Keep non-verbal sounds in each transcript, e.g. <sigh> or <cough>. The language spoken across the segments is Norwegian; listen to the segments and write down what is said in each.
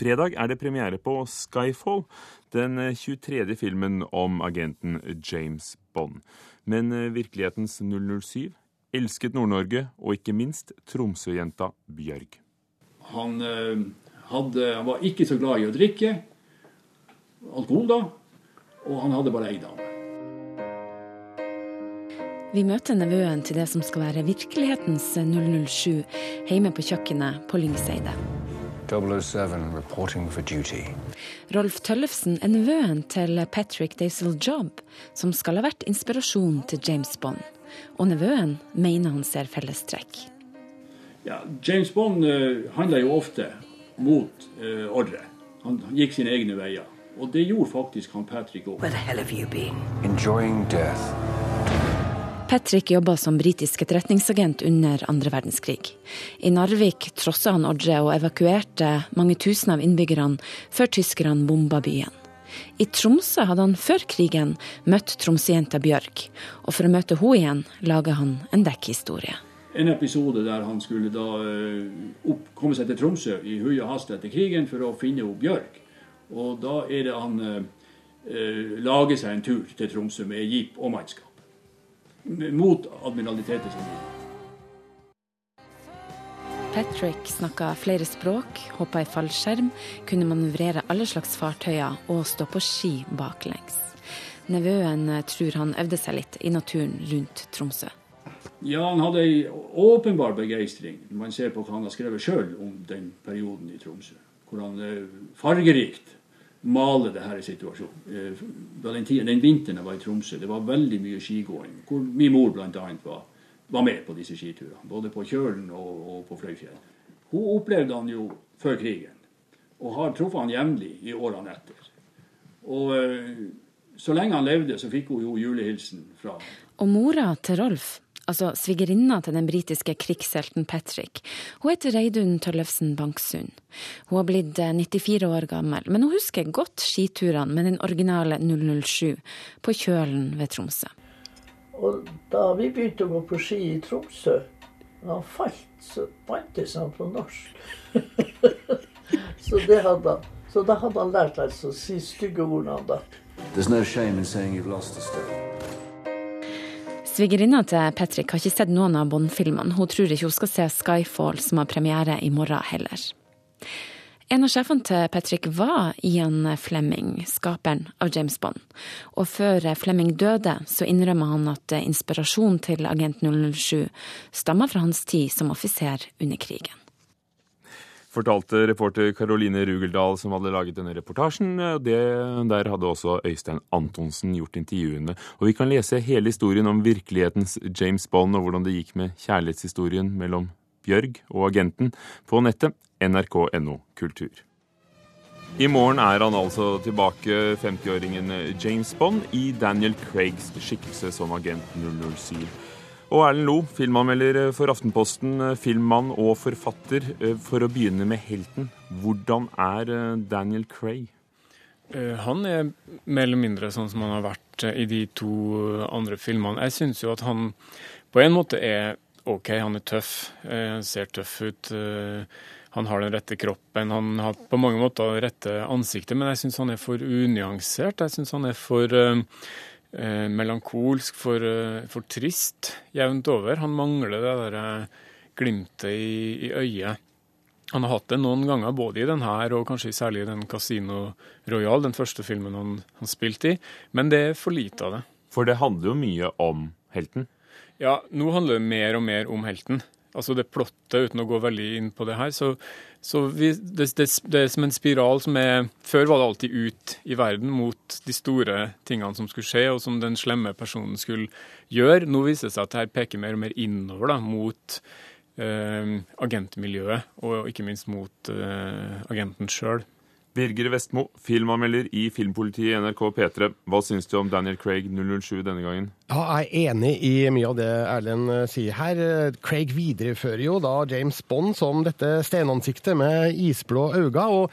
Fredag er det premiere på Skyfall, den 23. filmen om agenten James Bond. Men virkelighetens 007 elsket Nord-Norge, og ikke minst Tromsø-jenta Bjørg. Han, hadde, han var ikke så glad i å drikke alkohol, da, og han hadde bare ei dame. Vi møter nevøen til det som skal være virkelighetens 007 hjemme på kjøkkenet på Lyngseidet. 007 reporting for duty. Rolf Tøllefsen er nevøen til Patrick Daisel Jobb, som skal ha vært inspirasjon til James Bond. Og nevøen mener han ser fellestrekk. Ja, James Bond uh, handla jo ofte mot uh, ordre. Han gikk sine egne veier. Og det gjorde faktisk han Patrick òg. Patrick jobba som britisk etterretningsagent under andre verdenskrig. I Narvik trossa han ordre og evakuerte mange tusen av innbyggerne før tyskerne bomba byen. I Tromsø hadde han før krigen møtt tromsøjenta Bjørk, og for å møte henne igjen laga han en dekkhistorie. En episode der han skulle da eh, opp, komme seg til Tromsø i hui og hast etter krigen for å finne opp Bjørk. Og da er det han eh, eh lager seg en tur til Tromsø med jeep og mannskap mot admiralitetet. Patrick snakka flere språk, hoppa i fallskjerm, kunne manøvrere alle slags fartøyer og stå på ski baklengs. Nevøen tror han øvde seg litt i naturen rundt Tromsø. Ja, han hadde ei åpenbar begeistring. Man ser på hva han har skrevet sjøl om den perioden i Tromsø. Hvor han fargerikt male det her i situasjonen. Eh, da den, tiden, den vinteren jeg var i Tromsø, det var veldig mye skigåing. Hvor min mor bl.a. Var, var med på disse skiturene. Både på Kjølen og, og på Fløyfjell. Hun opplevde han jo før krigen, og har truffet han jevnlig i årene etter. Og eh, så lenge han levde, så fikk hun jo julehilsen fra Og mora til Rolf altså svigerinna til den britiske krigshelten Patrick. Hun heter Reidun Tøllefsen Banksund. Hun har blitt 94 eh, år gammel, men hun husker godt skiturene med den originale 007 på Kjølen ved Tromsø. Og da vi begynte å gå på ski i Tromsø, da han falt, så bantes han på norsk. <laughs> så det hadde han. Så da hadde han lært altså å si stygge ordene da. There's no shame in saying you've lost a step. Svigerinna til Patrick har ikke sett noen av Bond-filmene. Hun tror ikke hun skal se Skyfall, som har premiere i morgen heller. En av sjefene til Patrick var Ian Flemming, skaperen av James Bond. Og før Flemming døde, så innrømmer han at inspirasjonen til Agent 007 stammer fra hans tid som offiser under krigen fortalte reporter Caroline Rugeldal, som hadde laget denne reportasjen. Det, der hadde også Øystein Antonsen gjort intervjuene. Og vi kan lese hele historien om virkelighetens James Bond og hvordan det gikk med kjærlighetshistorien mellom Bjørg og agenten på nettet nrk.no kultur. I morgen er han altså tilbake, 50-åringen James Bond, i Daniel Craigs skikkelse som agent 007. Og Erlend Lo, filmanmelder for Aftenposten, filmmann og forfatter. Eh, for å begynne med helten. Hvordan er eh, Daniel Cray? Eh, han er mer eller mindre sånn som han har vært i de to andre filmene. Jeg syns jo at han på en måte er OK, han er tøff. Han ser tøff ut. Han har den rette kroppen. Han har på mange måter det rette ansiktet, men jeg syns han er for unyansert. Jeg syns han er for eh, melankolsk, for, eh, for, trist jevnt over. Han mangler det der eh, glimtet i, i, øyet. Han har hatt det noen ganger, både i den her og kanskje særlig i den Casino Royal, den første filmen han, han spilte i, men det er for lite av det. For det handler jo mye om helten? Ja, nå handler det mer og mer om helten. Altså det plottet, uten å gå veldig inn på det her, så så vi, det, det, det, er som en spiral som er Før var det alltid ut i verden mot de store tingene som skulle skje, og som den slemme personen skulle gjøre. Nå viser det seg at det her peker mer og mer innover, da, mot eh, agentmiljøet, og ikke minst mot eh, agenten sjøl. Birger Vestmo, filmanmelder i Filmpolitiet i NRK P3. Hva syns du om Daniel Craig 007 denne gangen? Ja, jeg er enig i mye av det Erlend eh, sier her. Craig viderefører jo da James Bond som dette stenansiktet med isblå øyne. Og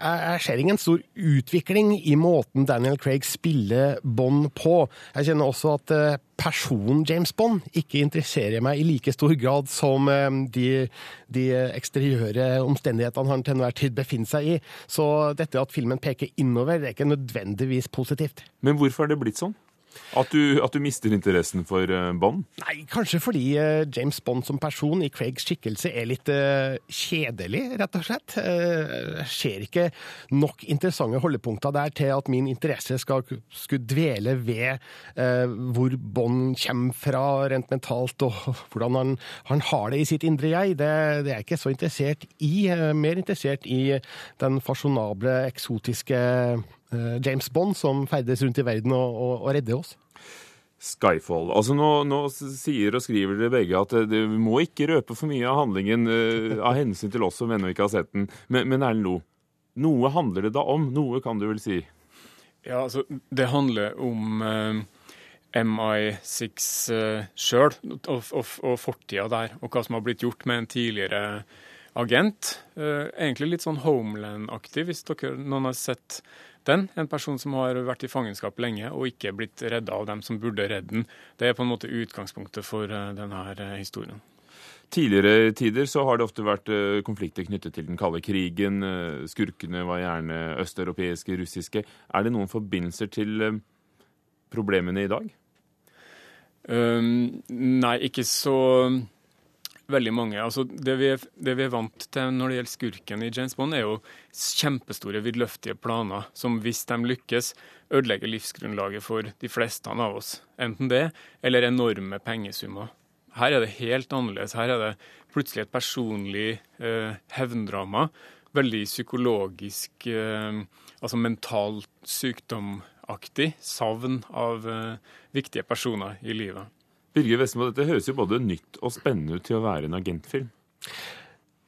jeg ser ingen stor utvikling i måten Daniel Craig spiller Bond på. Jeg kjenner også at eh, personen James Bond ikke interesserer meg i like stor grad som de, de eksteriøre omstendighetene han til enhver tid befinner seg i. Så dette at filmen peker innover, det er ikke nødvendigvis positivt. Men hvorfor er det blitt sånn? At du, at du, mister interessen for uh, Bond? Nei, kanskje fordi uh, James Bond som person i Craigs skikkelse er litt uh, kjedelig, rett og slett. Jeg ser ikke nok interessante holdepunkter der til at min interesse skal skulle dvele ved hvor Bond kommer fra rent mentalt, og <laughs> hvordan han, han har det i sitt indre jeg. Det, det, er jeg ikke så interessert i. Mer interessert i den fasjonable, eksotiske Eh, James Bond som ferdes rundt i verden og, og, og redder oss. Skyfall. Altså nå, nå, sier og skriver dere begge at det, vi må ikke røpe for mye av handlingen uh, av hensyn til oss som ennå ikke har sett den. Men, men Erlend Lo, noe handler det da om? Noe kan du vel si? Ja, altså det handler om uh, MI6 uh, sjøl og, og, og fortida der, og hva som har blitt gjort med en tidligere agent. Uh, egentlig litt sånn Homeland-aktig, hvis dere, noen har sett den. En person som har vært i fangenskap lenge og ikke blitt redda av dem som burde redde den. Det er på en måte utgangspunktet for eh, denne eh, historien. Tidligere tider så har det ofte vært eh, konflikter knyttet til den kalde krigen. Skurkene var gjerne østeuropeiske, russiske. Er det noen forbindelser til problemene i dag? Um, nei, ikke så veldig mange. Altså, det, vi er, det, vi er, vant til når det gjelder skurken i James Bond, er jo kjempestore, vidløftige planer som hvis de lykkes, ødelegger livsgrunnlaget for de fleste av oss. Enten det, eller enorme pengesummer. Her er det helt annerledes. Her er det plutselig et personlig eh, hevndrama. Veldig psykologisk, eh, altså mentalt sykdomaktig savn av eh, viktige personer i livet. Birger Vestmo, dette høres jo både nytt og spennende ut til å være en agentfilm.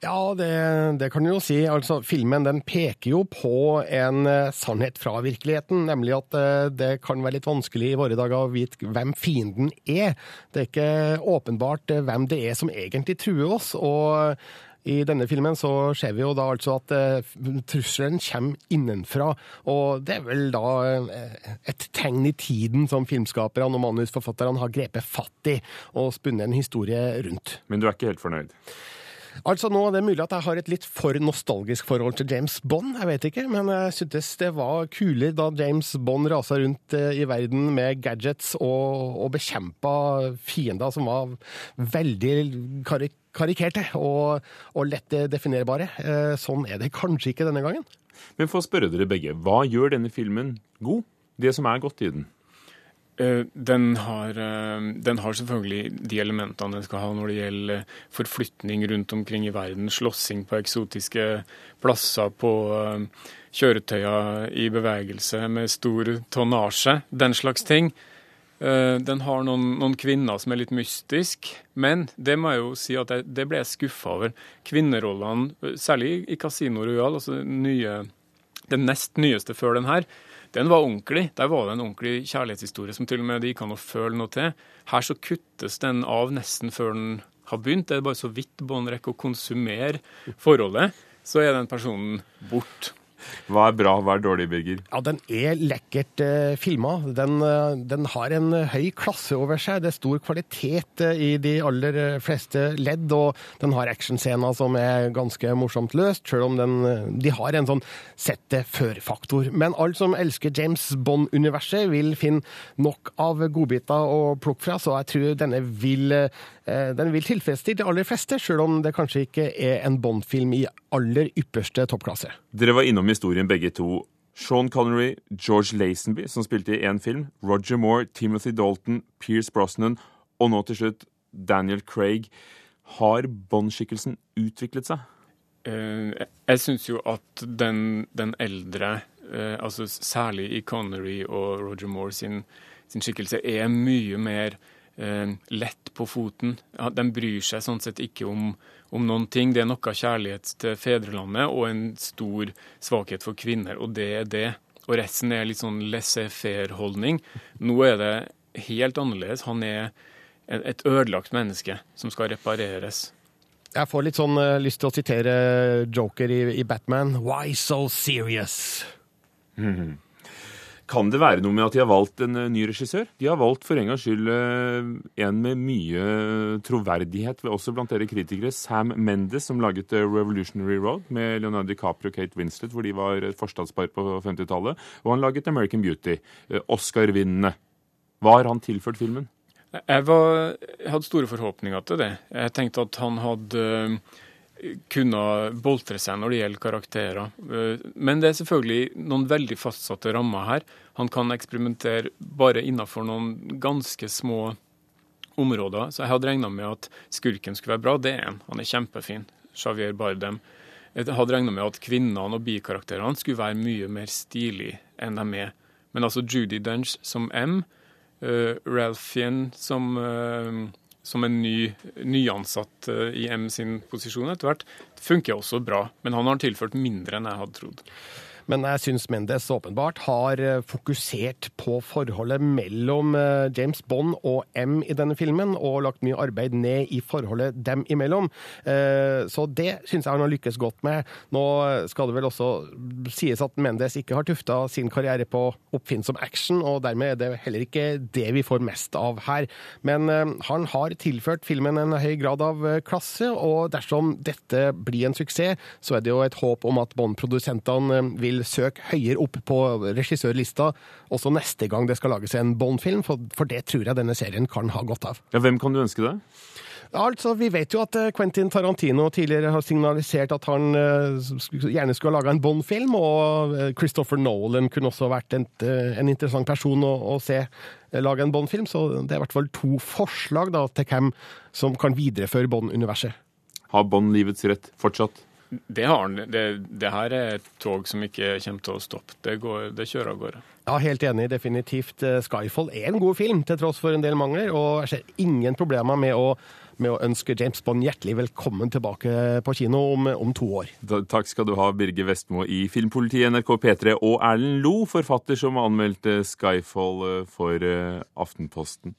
Ja, det, det, kan du jo si. Altså, filmen den peker jo på en uh, sannhet fra virkeligheten, nemlig at uh, det kan være litt vanskelig i våre dager å vite hvem fienden er. Det er ikke åpenbart uh, hvem det er som egentlig truer oss. og i denne filmen så ser vi jo da altså at eh, trusselen kommer innenfra. Og det er vel da eh, et tegn i tiden som filmskaperne og manusforfatterne har grepet fatt i og spunnet en historie rundt. Men du er ikke helt fornøyd? Altså nå er Det mulig at jeg har et litt for nostalgisk forhold til James Bond, jeg vet ikke. Men jeg syntes det var kulere da James Bond rasa rundt eh, i verden med gadgets og, og bekjempa fiender som var veldig karik karikerte og, og lett definerbare. Eh, sånn er det kanskje ikke denne gangen. Men for å spørre dere begge, hva gjør denne filmen god? Det som er godt i den? Eh, den har, eh, den har, selvfølgelig de elementene den skal ha når det gjelder forflytning rundt omkring i verden, slåssing på eksotiske plasser, på kjøretøyer i bevegelse med stor tonnasje, den slags ting. Eh, den har noen, noen, kvinner som er litt mystisk, men det må jeg jo si at jeg, det ble jeg skuffa over. Kvinnerollene, eh, særlig i Casino Royal, altså nye, den nest nyeste før den her, den var ordentlig. Der var det en ordentlig kjærlighetshistorie som til og med det gikk an å føle noe til. Her så kuttes den av nesten før den har begynt. Det er bare så vidt Bånd rekker å konsumere forholdet, så er den personen bort. Hva er bra, hva er dårlig, Birger? Ja, Den er lekkert eh, filma. Den, uh, den, har en høy klasse over seg. Det er stor kvalitet uh, i de aller fleste ledd. Og den har actionscener som er ganske morsomt løst, selv om den, de har en sånn sette før-faktor. Men alle som elsker James Bond-universet, vil finne nok av godbiter å plukke fra, så jeg tror denne vil Eh, den vil tilfredsstille de aller fleste, sjøl om det kanskje ikke er en Bond-film i aller ypperste toppklasse. Dere var innom historien begge to. Sean Connery, George Lazenby, som spilte i én film, Roger Moore, Timothy Dalton, Pierce Brosnan og nå til slutt Daniel Craig. Har Bond-skikkelsen utviklet seg? Uh, jeg syns jo at den, den eldre, uh, altså særlig i Connery og Roger Moore sin, sin skikkelse, er mye mer eh, lett på foten. Ja, de bryr seg sånn sett ikke om, om, noen ting. Det er noe kjærlighet til fedrelandet og en stor svakhet for kvinner, og det er det. Og resten er litt sånn laissez-faire-holdning. Nå er det helt annerledes. Han er et ødelagt menneske som skal repareres. Jeg får litt sånn uh, lyst til å sitere Joker i, i Batman. Why so serious? <laughs> Mm -hmm. Kan det være noe med at de har valgt en ny regissør? De har valgt for en gangs skyld en med mye troverdighet, også blant dere kritikere. Sam Mendes, som laget Revolutionary Road med Leonardo DiCaprio og Kate Winslet, hvor de var forstadspar på 50-tallet. Og han laget American Beauty. Oscar-vinnende. Hva har han tilført filmen? Jeg, var, jeg, hadde store forhåpninger til det. Jeg tenkte at han hadde kunnet boltre seg når det gjelder karakterer. Uh, men det er selvfølgelig noen veldig fastsatte rammer her. Han kan eksperimentere bare innenfor noen ganske små områder. Så jeg hadde regna med at skurken skulle være bra. Det er han. Han er kjempefin. Javier Bardem. Jeg hadde regna med at kvinnene og bikarakterene skulle være mye mer stilige enn de er. Men altså Judy Dunge som M uh, Ralphien som, uh, som en ny, nyansatt uh, i M sin posisjon etter hvert, funker også bra. Men han har tilført mindre enn jeg hadde trodd. Men jeg syns Mendes åpenbart har eh, fokusert på forholdet mellom eh, James Bond og M i denne filmen, og lagt mye arbeid ned i forholdet dem imellom. Eh, så det syns jeg han har lykkes godt med. Nå skal det vel også sies at Mendes ikke har tufta sin karriere på oppfinnsom action, og dermed er det heller ikke det vi får mest av her. Men han har tilført filmen en høy grad av klasse, og dersom dette blir en suksess, så er det jo et håp om at Bond-produsentene vil vil søke høyere opp på regissørlista også neste gang det skal lages en Bond-film, for, for, det tror jeg denne serien kan ha godt av. Ja, Hvem kan du ønske det? Altså, Vi vet jo at eh, Quentin Tarantino tidligere har signalisert at han uh, gjerne skulle ha laga en Bond-film, og eh, Christopher Nolan kunne også vært en, en interessant person å, å se lage en Bond-film. Så det er i hvert fall to forslag da, til hvem som kan videreføre Bond-universet. Har Bond livets rett fortsatt? Det har han. Det, det, her er et tog som ikke kommer til å stoppe. Det, går, det kjører av gårde. Ja, Helt enig. Definitivt. Eh, Skyfall er en god film, til tross for en del mangler. Og jeg ser ingen problemer med å, med å ønske James Bond hjertelig velkommen tilbake på kino om, om to år. Da, takk skal du ha, Birger Vestmo i Filmpolitiet, NRK P3, og Erlend Lo, forfatter som anmeldte Skyfall eh, for uh, Aftenposten.